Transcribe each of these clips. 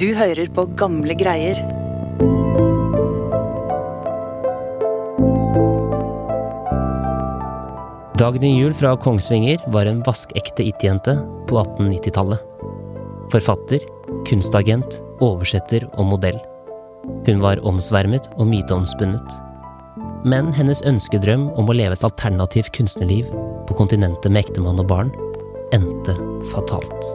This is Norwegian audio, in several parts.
Du hører på gamle greier. Dagny Juel fra Kongsvinger var en vaskekte it-jente på 1890-tallet. Forfatter, kunstagent, oversetter og modell. Hun var omsvermet og myteomspunnet. Men hennes ønskedrøm om å leve et alternativt kunstnerliv på kontinentet med ektemann og barn endte fatalt.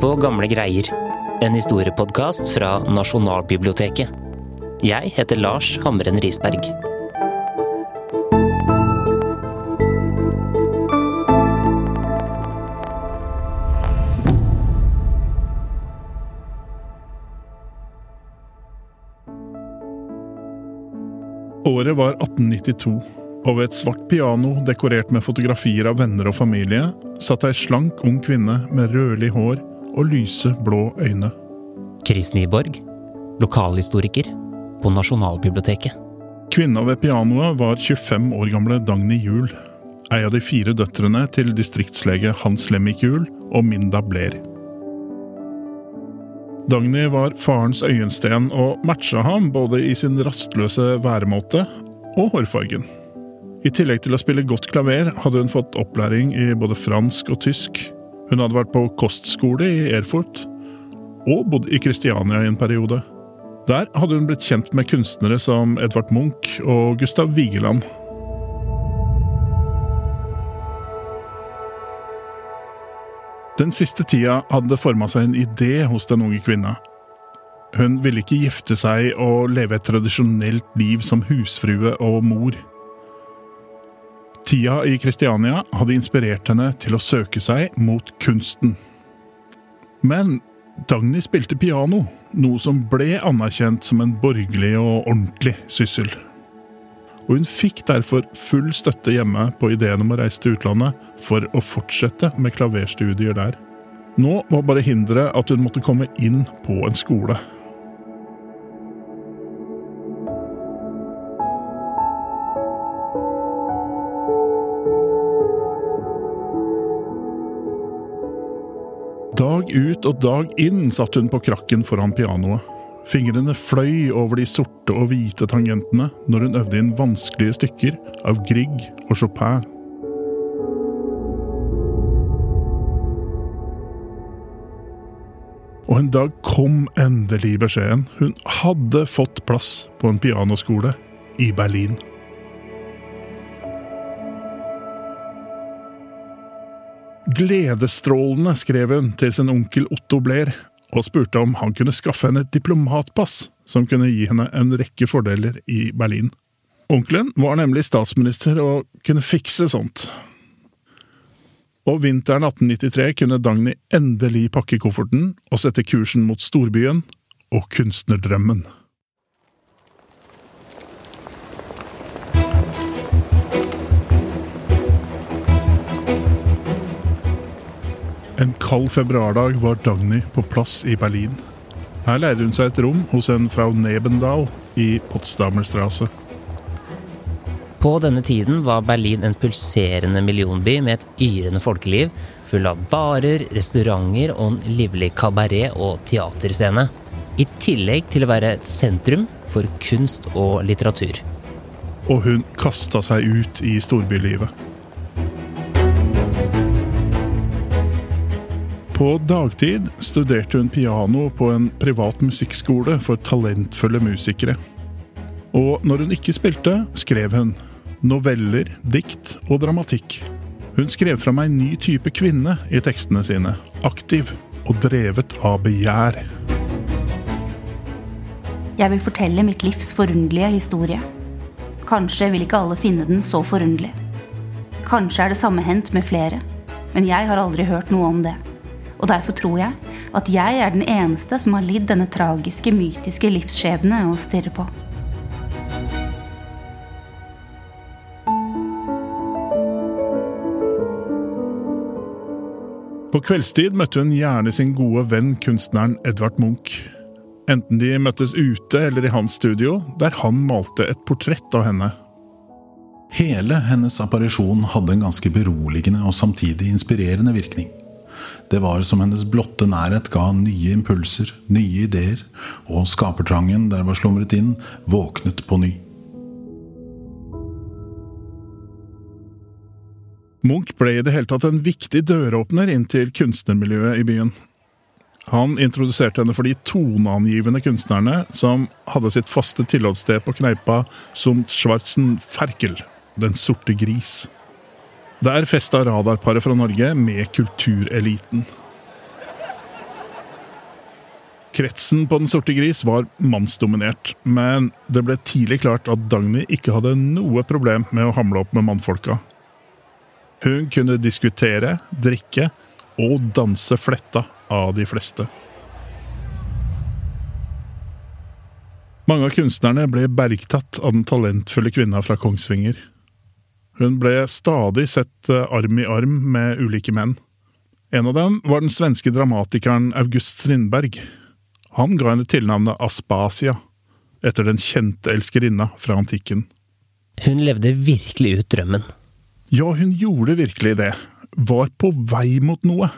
På Gamle greier, en historiepodkast fra Nasjonalbiblioteket. Jeg heter Lars Hamren Risberg. Året var 1892, og ved et svart piano dekorert med fotografier av venner og familie, satt ei slank ung kvinne med rødlig hår og lyse, blå øyne. Chris Nyborg, lokalhistoriker på Nasjonalbiblioteket. Kvinna ved pianoet var 25 år gamle Dagny Juel, ei av de fire døtrene til distriktslege Hans Lemmik Juel og Minda Blair. Dagny var farens øyensten og matcha ham både i sin rastløse væremåte og hårfargen. I tillegg til å spille godt klaver hadde hun fått opplæring i både fransk og tysk. Hun hadde vært på kostskole i Erfurt, og bodd i Kristiania i en periode. Der hadde hun blitt kjent med kunstnere som Edvard Munch og Gustav Vigeland. Den siste tida hadde det forma seg en idé hos den unge kvinna. Hun ville ikke gifte seg og leve et tradisjonelt liv som husfrue og mor. Tida i Kristiania hadde inspirert henne til å søke seg mot kunsten. Men Dagny spilte piano, noe som ble anerkjent som en borgerlig og ordentlig syssel. Og hun fikk derfor full støtte hjemme på ideen om å reise til utlandet for å fortsette med klaverstudier der. Nå var bare hinderet at hun måtte komme inn på en skole. Ut og dag inn satt hun på krakken foran pianoet. Fingrene fløy over de sorte og hvite tangentene når hun øvde inn vanskelige stykker av Grieg og Chopin. Og en dag kom endelig beskjeden. Hun hadde fått plass på en pianoskole i Berlin. Gledesstrålende skrev hun til sin onkel Otto Blair og spurte om han kunne skaffe henne et diplomatpass som kunne gi henne en rekke fordeler i Berlin. Onkelen var nemlig statsminister og kunne fikse sånt. Og vinteren 1893 kunne Dagny endelig pakke kofferten og sette kursen mot storbyen og kunstnerdrømmen. En kald februardag var Dagny på plass i Berlin. Her leide hun seg et rom hos en frau Nebendal i Potsdamerstrasse. På denne tiden var Berlin en pulserende millionby med et yrende folkeliv, full av barer, restauranter og en livlig kabaret- og teaterscene. I tillegg til å være et sentrum for kunst og litteratur. Og hun kasta seg ut i storbylivet. På dagtid studerte hun piano på en privat musikkskole for talentfulle musikere. Og når hun ikke spilte, skrev hun noveller, dikt og dramatikk. Hun skrev fram en ny type kvinne i tekstene sine, aktiv og drevet av begjær. Jeg vil fortelle mitt livs forunderlige historie. Kanskje vil ikke alle finne den så forunderlig. Kanskje er det samme hendt med flere, men jeg har aldri hørt noe om det. Og derfor tror jeg at jeg er den eneste som har lidd denne tragiske, mytiske livsskjebne å stirre på. På kveldstid møtte hun gjerne sin gode venn kunstneren Edvard Munch. Enten de møttes ute eller i hans studio, der han malte et portrett av henne. Hele hennes apparisjon hadde en ganske beroligende og samtidig inspirerende virkning. Det var som hennes blotte nærhet ga nye impulser, nye ideer, og skapertrangen der var slumret inn, våknet på ny. Munch ble i det hele tatt en viktig døråpner inn til kunstnermiljøet i byen. Han introduserte henne for de toneangivende kunstnerne som hadde sitt faste tilholdssted på kneipa som Schwarzen Ferkel, Den sorte gris. Der festa radarparet fra Norge med kultureliten. Kretsen på Den sorte gris var mannsdominert, men det ble tidlig klart at Dagny ikke hadde noe problem med å hamle opp med mannfolka. Hun kunne diskutere, drikke og danse fletta av de fleste. Mange av kunstnerne ble bergtatt av den talentfulle kvinna fra Kongsvinger. Hun ble stadig sett eh, arm i arm med ulike menn. En av dem var den svenske dramatikeren August Strindberg. Han ga henne tilnavnet Aspasia, etter den kjente elskerinna fra antikken. Hun levde virkelig ut drømmen. Ja, hun gjorde virkelig det. Var på vei mot noe.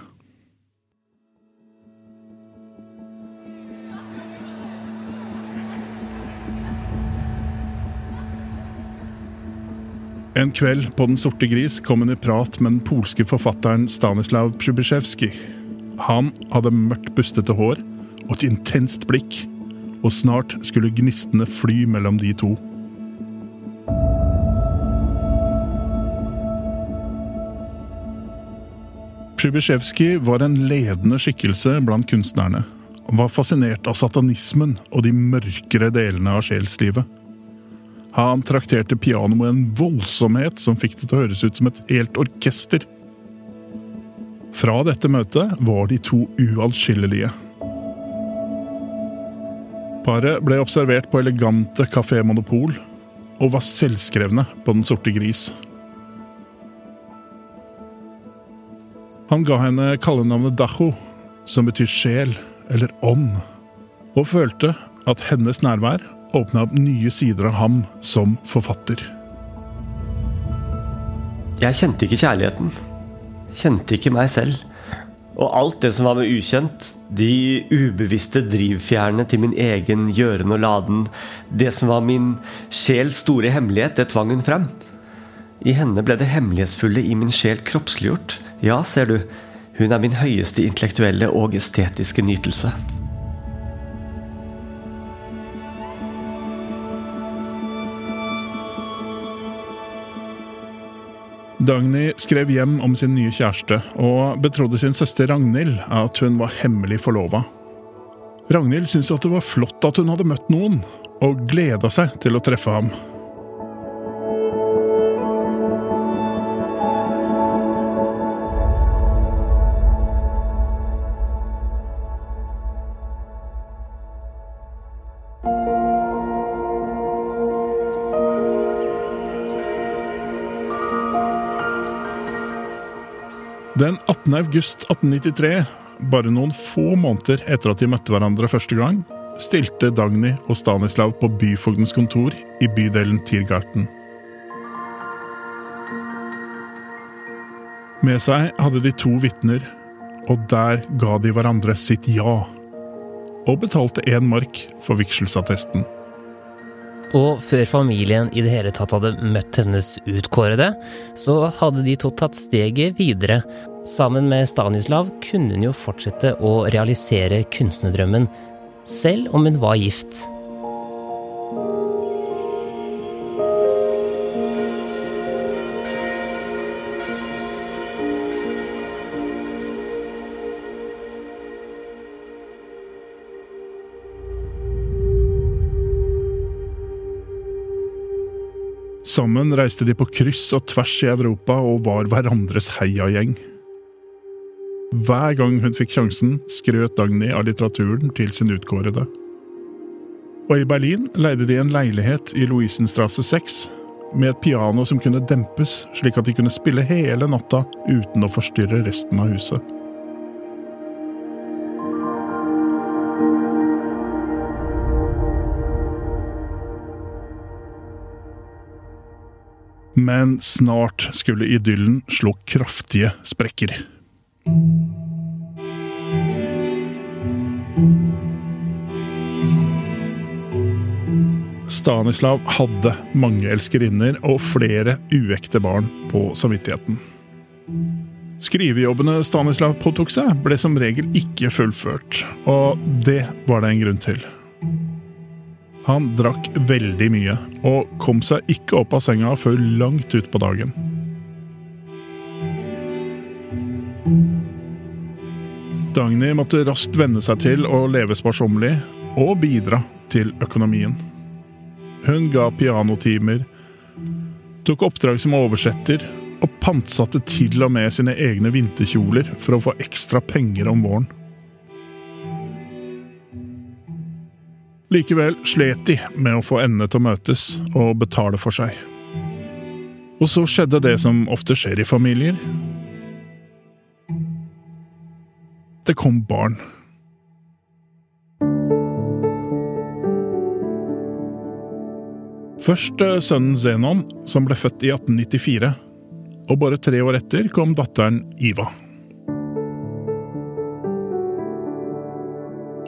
En kveld på Den sorte gris kom hun i prat med den polske forfatteren Stanislav Przybysjevskij. Han hadde mørkt, bustete hår og et intenst blikk, og snart skulle gnistene fly mellom de to. Przybysjevskij var en ledende skikkelse blant kunstnerne. Han var fascinert av satanismen og de mørkere delene av sjelslivet. Han trakterte pianoet med en voldsomhet som fikk det til å høres ut som et helt orkester. Fra dette møtet var de to uatskillelige. Paret ble observert på elegante Kafé Monopol og var selvskrevne på Den sorte gris. Han ga henne kallenavnet Dacho, som betyr sjel eller ånd, og følte at hennes nærvær åpna opp nye sider av ham som forfatter. Jeg kjente ikke kjærligheten. Kjente ikke meg selv. Og alt det som var med ukjent, de ubevisste drivfjærene til min egen gjøren og laden, det som var min sjels store hemmelighet, det tvang hun frem. I henne ble det hemmelighetsfulle i min sjel kroppsliggjort. Ja, ser du, hun er min høyeste intellektuelle og estetiske nytelse. Dagny skrev hjem om sin nye kjæreste, og betrodde sin søster Ragnhild at hun var hemmelig forlova. Ragnhild syntes at det var flott at hun hadde møtt noen, og gleda seg til å treffe ham. Den 18. august 1893, bare noen få måneder etter at de møtte hverandre første gang, stilte Dagny og Stanislav på byfogdens kontor i bydelen Tiergarten. Med seg hadde de to vitner, og der ga de hverandre sitt ja. Og betalte én mark for vigselsattesten. Og før familien i det hele tatt hadde møtt hennes utkårede, så hadde de to tatt steget videre. Sammen med Stanislav kunne hun jo fortsette å realisere kunstnerdrømmen, selv om hun var gift. Sammen reiste de på kryss og tvers i Europa og var hverandres heiagjeng. Hver gang hun fikk sjansen, skrøt Dagny av litteraturen til sin utkårede. Og i Berlin leide de en leilighet i Louisenstrasse 6, med et piano som kunne dempes, slik at de kunne spille hele natta uten å forstyrre resten av huset. Men snart skulle idyllen slå kraftige sprekker. Stanislav hadde mange elskerinner og flere uekte barn på samvittigheten. Skrivejobbene Stanislav påtok seg, ble som regel ikke fullført, og det var det en grunn til. Han drakk veldig mye, og kom seg ikke opp av senga før langt utpå dagen. Dagny måtte raskt venne seg til å leve sparsommelig, og bidra til økonomien. Hun ga pianotimer, tok oppdrag som oversetter, og pantsatte til og med sine egne vinterkjoler for å få ekstra penger om våren. Likevel slet de med å få endene til å møtes og betale for seg. Og så skjedde det som ofte skjer i familier. Det kom barn. Først sønnen Zenon, som ble født i 1894. Og bare tre år etter kom datteren Iva.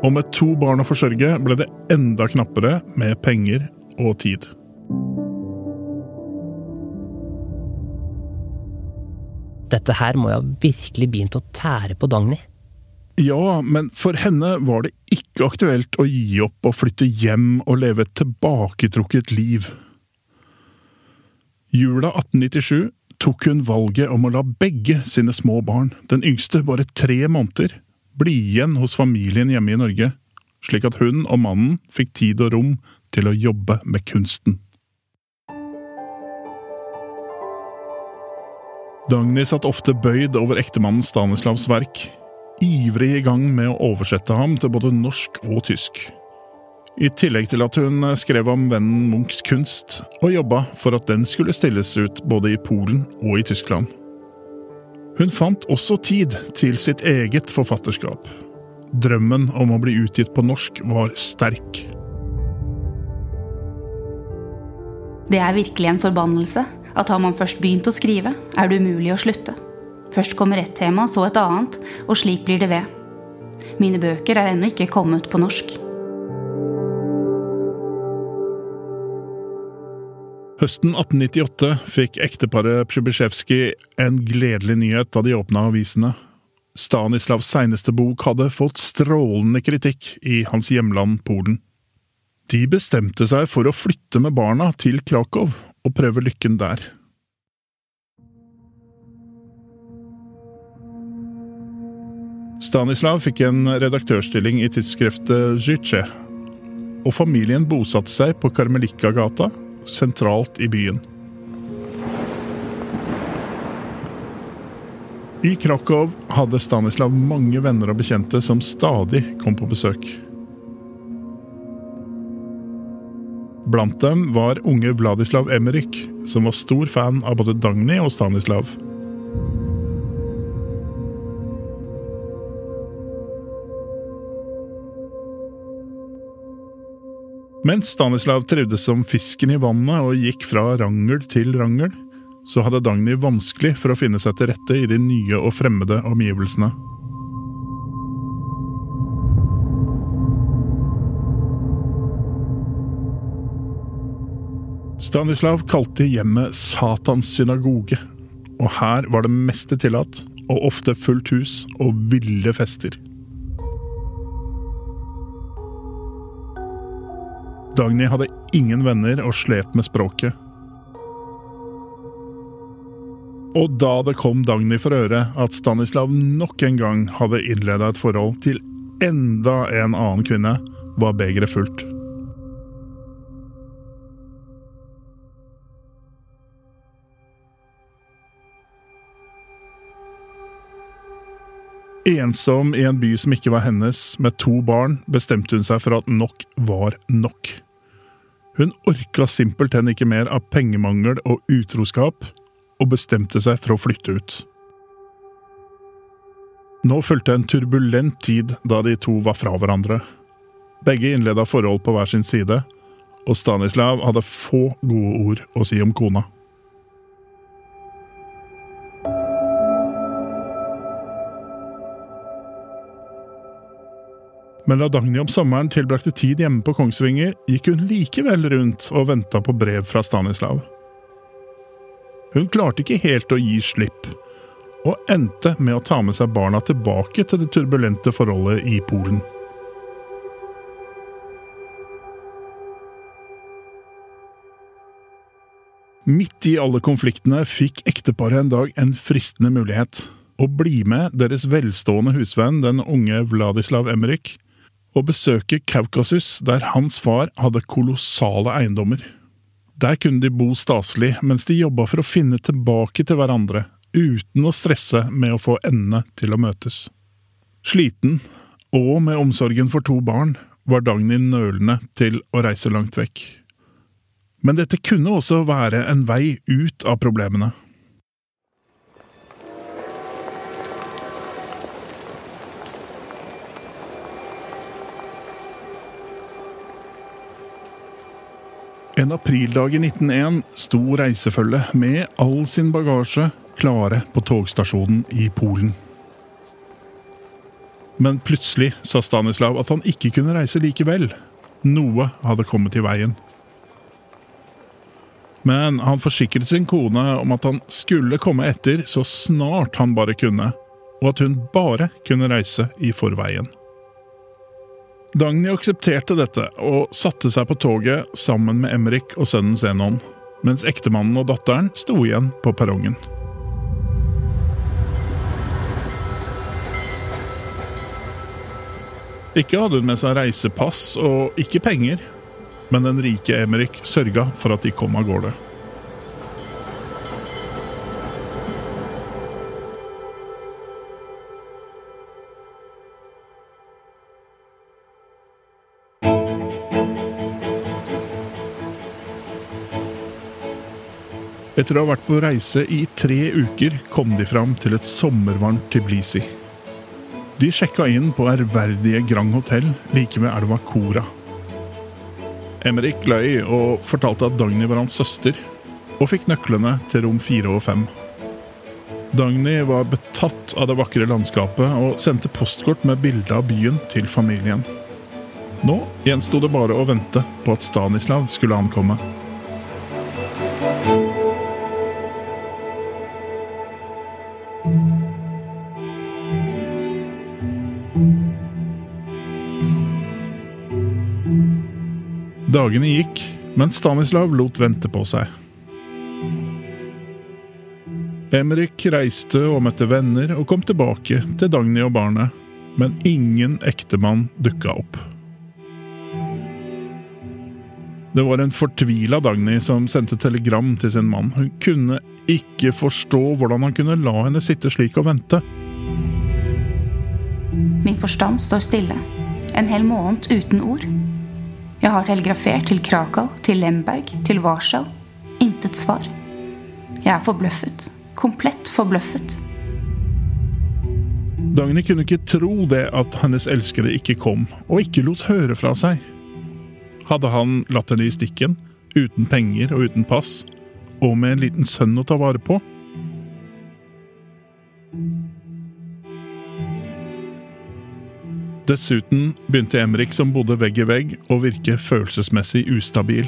Og med to barn å forsørge ble det enda knappere med penger og tid. Dette her må jo ha virkelig begynt å tære på Dagny. Ja, men for henne var det ikke aktuelt å gi opp og flytte hjem og leve et tilbaketrukket liv. Jula 1897 tok hun valget om å la begge sine små barn, den yngste bare tre måneder, bli igjen hos familien hjemme i Norge, slik at hun og mannen fikk tid og rom til å jobbe med kunsten. Dagny satt ofte bøyd over ektemannen Stanislavs verk, ivrig i gang med å oversette ham til både norsk og tysk. I tillegg til at hun skrev om vennen Munchs kunst, og jobba for at den skulle stilles ut både i Polen og i Tyskland. Hun fant også tid til sitt eget forfatterskap. Drømmen om å bli utgitt på norsk var sterk. Det er virkelig en forbannelse at har man først begynt å skrive, er det umulig å slutte. Først kommer ett tema, så et annet, og slik blir det ved. Mine bøker er ennå ikke kommet på norsk. Høsten 1898 fikk ekteparet Przybysjevskij en gledelig nyhet da de åpna avisene. Stanislavs seneste bok hadde fått strålende kritikk i hans hjemland Polen. De bestemte seg for å flytte med barna til Krakow og prøve lykken der. Stanislav fikk en redaktørstilling i tidsskriftet Zjitsje, og familien bosatte seg på Karmelikkagata, sentralt i byen. I Krakow hadde Stanislav mange venner og bekjente som stadig kom på besøk. Blant dem var unge Vladislav Emmerich, som var stor fan av både Dagny og Stanislav. Mens Stanislav trivdes som fisken i vannet og gikk fra rangel til rangel, så hadde Dagny vanskelig for å finne seg til rette i de nye og fremmede omgivelsene. Stanislav kalte hjemmet Satans synagoge, og her var det meste tillatt, og ofte fullt hus og ville fester. Dagny hadde ingen venner og slet med språket. Og da det kom Dagny for øre at Stanislav nok en gang hadde innleda et forhold til enda en annen kvinne, var begeret fullt. Ensom i en by som ikke var hennes, med to barn, bestemte hun seg for at nok var nok. Hun orka simpelthen ikke mer av pengemangel og utroskap, og bestemte seg for å flytte ut. Nå fulgte en turbulent tid da de to var fra hverandre. Begge innleda forhold på hver sin side, og Stanislav hadde få gode ord å si om kona. Men da Dagny om sommeren tilbrakte tid hjemme på Kongsvinger, gikk hun likevel rundt og venta på brev fra Stanislav. Hun klarte ikke helt å gi slipp, og endte med å ta med seg barna tilbake til det turbulente forholdet i Polen. Midt i alle konfliktene fikk ekteparet en dag en fristende mulighet. Å bli med deres velstående husvenn, den unge Vladislav Emrik, og besøke Kaukasus, der hans far hadde kolossale eiendommer. Der kunne de bo staselig mens de jobba for å finne tilbake til hverandre, uten å stresse med å få endene til å møtes. Sliten, og med omsorgen for to barn, var Dagny nølende til å reise langt vekk. Men dette kunne også være en vei ut av problemene. En aprildag i 1901 sto reisefølget med all sin bagasje klare på togstasjonen i Polen. Men plutselig sa Stanislav at han ikke kunne reise likevel. Noe hadde kommet i veien. Men han forsikret sin kone om at han skulle komme etter så snart han bare kunne, og at hun bare kunne reise i forveien. Dagny aksepterte dette og satte seg på toget sammen med Emrik og sønnen Zenon, mens ektemannen og datteren sto igjen på perrongen. Ikke hadde hun med seg reisepass og ikke penger, men den rike Emrik sørga for at de kom av gårde. Etter å ha vært på reise i tre uker kom de fram til et sommervarmt Tiblisi. De sjekka inn på ærverdige Grand Hotell like ved elva Kora. Emrik løy og fortalte at Dagny var hans søster, og fikk nøklene til rom fire og fem. Dagny var betatt av det vakre landskapet og sendte postkort med bilde av byen til familien. Nå gjensto det bare å vente på at Stanislav skulle ankomme. Dagene gikk, men Stanislav lot vente på seg. Emrik reiste og møtte venner og kom tilbake til Dagny og barnet, men ingen ektemann dukka opp. Det var en fortvila Dagny som sendte telegram til sin mann. Hun kunne ikke forstå hvordan han kunne la henne sitte slik og vente. Min forstand står stille. En hel måned uten ord. Jeg har telegrafert til Krakow, til Lemberg, til Warschau. Intet svar. Jeg er forbløffet. Komplett forbløffet. Dagny kunne ikke tro det at hennes elskede ikke kom, og ikke lot høre fra seg. Hadde han latt henne i stikken, uten penger og uten pass, og med en liten sønn å ta vare på? Dessuten begynte Emrik, som bodde vegg i vegg, å virke følelsesmessig ustabil.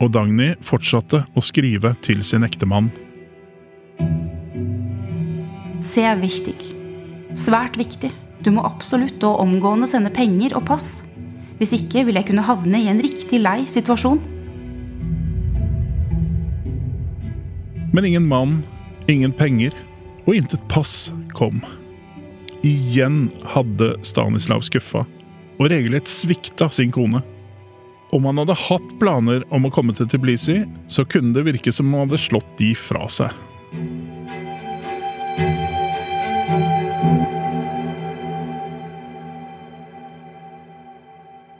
Og Dagny fortsatte å skrive til sin ektemann. Se er viktig. Svært viktig. Du må absolutt og omgående sende penger og pass. Hvis ikke vil jeg kunne havne i en riktig lei situasjon. Men ingen mann, ingen penger og intet pass kom. Igjen hadde Stanislav skuffa, og regelrett svikta sin kone. Om han hadde hatt planer om å komme til Tiblisi, så kunne det virke som om han hadde slått de fra seg.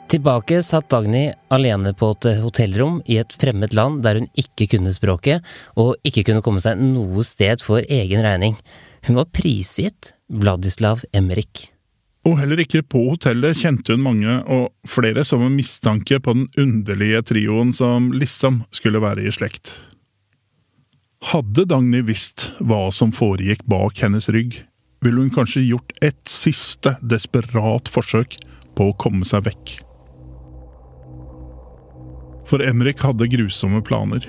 Tilbake satt Dagny alene på et hotellrom i et fremmed land der hun ikke kunne språket, og ikke kunne komme seg noe sted for egen regning. Hun var prisgitt Vladislav Emrik. Og heller ikke på hotellet kjente hun mange, og flere som en mistanke på den underlige trioen som liksom skulle være i slekt. Hadde Dagny visst hva som foregikk bak hennes rygg, ville hun kanskje gjort et siste desperat forsøk på å komme seg vekk. For Emrik hadde grusomme planer.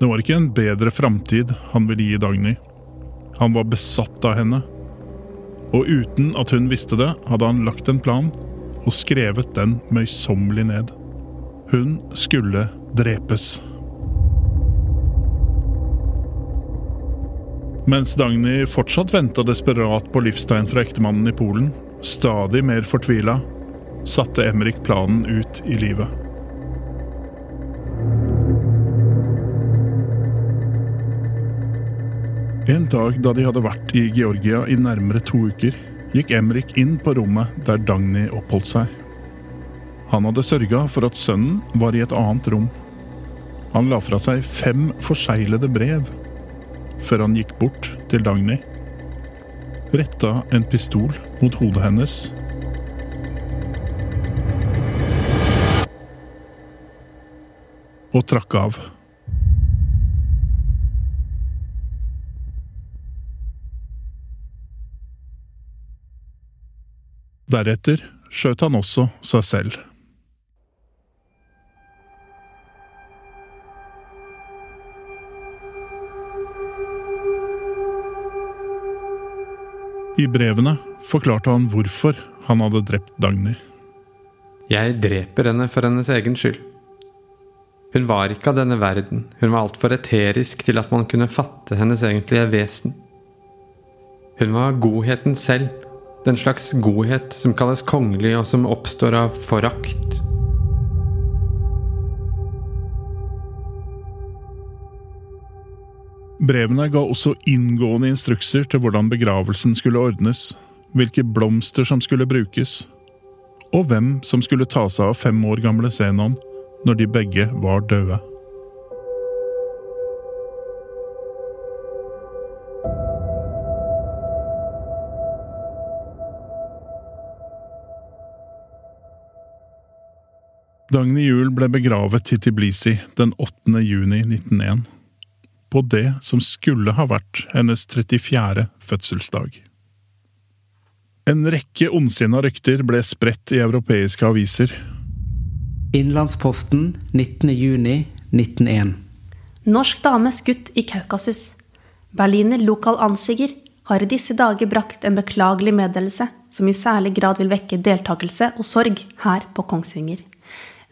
Det var ikke en bedre framtid han ville gi Dagny. Han var besatt av henne. Og uten at hun visste det, hadde han lagt en plan og skrevet den møysommelig ned. Hun skulle drepes. Mens Dagny fortsatt venta desperat på livstegn fra ektemannen i Polen, stadig mer fortvila, satte Emrik planen ut i livet. En dag da de hadde vært i Georgia i nærmere to uker, gikk Emrik inn på rommet der Dagny oppholdt seg. Han hadde sørga for at sønnen var i et annet rom. Han la fra seg fem forseglede brev før han gikk bort til Dagny, retta en pistol mot hodet hennes og trakk av. Deretter skjøt han også seg selv. I brevene forklarte han hvorfor han hadde drept Dagny. Jeg dreper henne for hennes egen skyld. Hun var ikke av denne verden, hun var altfor eterisk til at man kunne fatte hennes egentlige vesen. Hun var godheten selv, den slags godhet som kalles kongelig og som oppstår av forakt. Brevene ga også inngående instrukser til hvordan begravelsen skulle ordnes, hvilke blomster som skulle brukes, og hvem som skulle ta seg av fem år gamle Zenon når de begge var døde. Dagny Juel ble begravet i Tiblisi den 8. juni 1901 på det som skulle ha vært hennes 34. fødselsdag. En rekke ondsinna rykter ble spredt i europeiske aviser. Innlandsposten 19.6.1901. Norsk dame skutt i Kaukasus. Berliner Lokal Ansiger har i disse dager brakt en beklagelig meddelelse som i særlig grad vil vekke deltakelse og sorg her på Kongsvinger.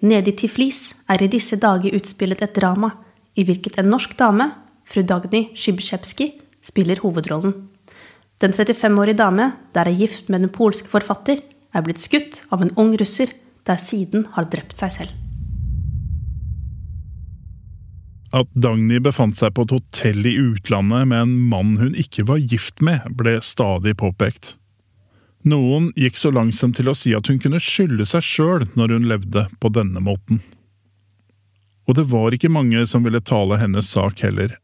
Nede i Tiflis er i disse dager utspillet et drama i hvilket en norsk dame fru Dagny Szybszewski spiller hovedrollen. Den 35-årige dame, der er gift med den polske forfatter, er blitt skutt av en ung russer, der siden har drept seg selv. At Dagny befant seg på et hotell i utlandet med en mann hun ikke var gift med, ble stadig påpekt. Noen gikk så langt som til å si at hun kunne skylde seg sjøl når hun levde på denne måten. Og det var ikke mange som ville tale hennes sak heller,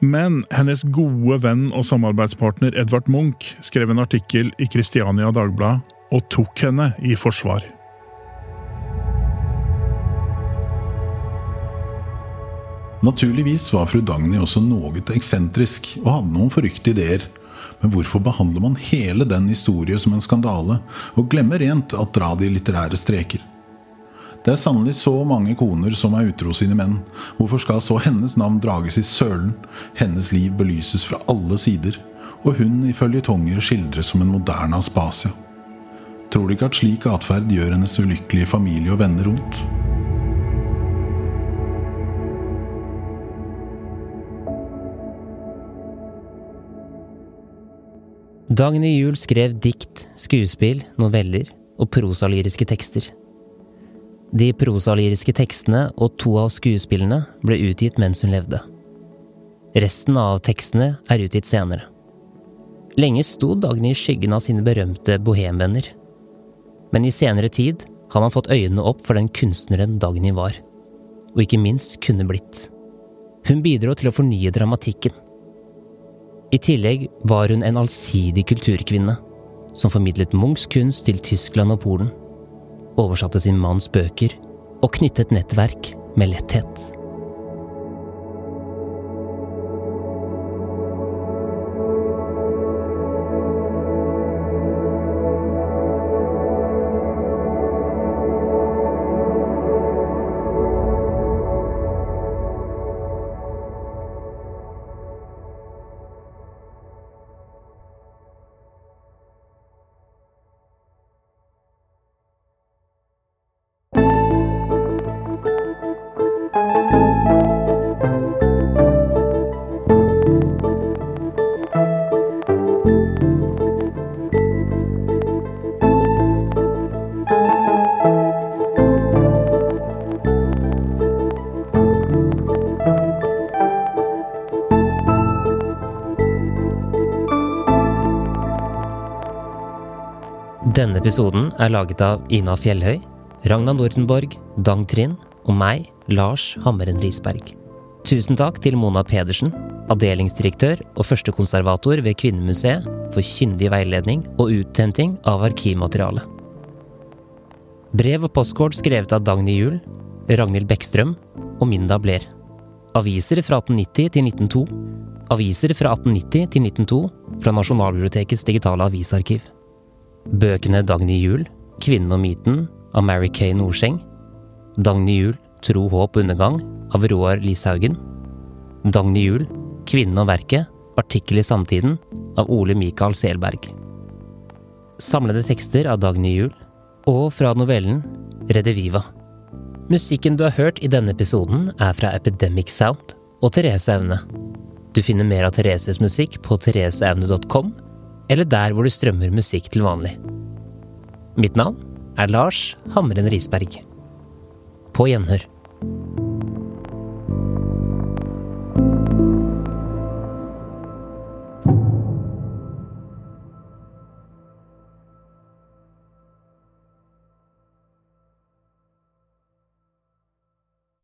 Men hennes gode venn og samarbeidspartner Edvard Munch skrev en artikkel i Kristiania Dagblad og tok henne i forsvar. Naturligvis var fru Dagny også noe eksentrisk og hadde noen forrykte ideer. Men hvorfor behandler man hele den historie som en skandale, og glemmer rent at dra de litterære streker? Det er sannelig så mange koner som er utro sine menn. Hvorfor skal så hennes navn drages i sølen, hennes liv belyses fra alle sider, og hun i følgetonger skildres som en moderne Aspasia? Tror du ikke at slik atferd gjør hennes ulykkelige familie og venner vondt? Dagny Juel skrev dikt, skuespill, noveller og prosalyriske tekster. De prosalyriske tekstene og to av skuespillene ble utgitt mens hun levde. Resten av tekstene er utgitt senere. Lenge sto Dagny i skyggen av sine berømte bohemvenner. Men i senere tid har man fått øynene opp for den kunstneren Dagny var. Og ikke minst kunne blitt. Hun bidro til å fornye dramatikken. I tillegg var hun en allsidig kulturkvinne, som formidlet Munchs kunst til Tyskland og Polen oversatte sin manns bøker og knyttet nettverk med letthet. Episoden er laget av Ina Fjellhøy, Ragna Nordenborg, Dang Trind og meg, Lars Hammeren Risberg. Tusen takk til Mona Pedersen, avdelingsdirektør og førstekonservator ved Kvinnemuseet, for kyndig veiledning og uthenting av arkivmateriale. Brev og postkort skrevet av Dagny Juel, Ragnhild Bekkstrøm og Minda Bler. Aviser fra 1890 til 1902. Aviser fra 1890 til 1902 fra Nasjonalbibliotekets digitale avisarkiv. Bøkene Dagny Juel, Kvinnen og myten av Mary Kay Norseng. Dagny Juel, Tro, håp og undergang av Roar Lishaugen. Dagny Juel, Kvinnen og verket, artikkel i Samtiden av Ole Mikael Selberg. Samlede tekster av Dagny Juel, og fra novellen Rediviva. Musikken du har hørt i denne episoden er fra Epidemic Sound og Therese Aune. Du finner mer av Thereses musikk på thereseaune.com, eller der hvor du strømmer musikk til vanlig. Mitt navn er Lars Hamren Risberg. På gjenhør.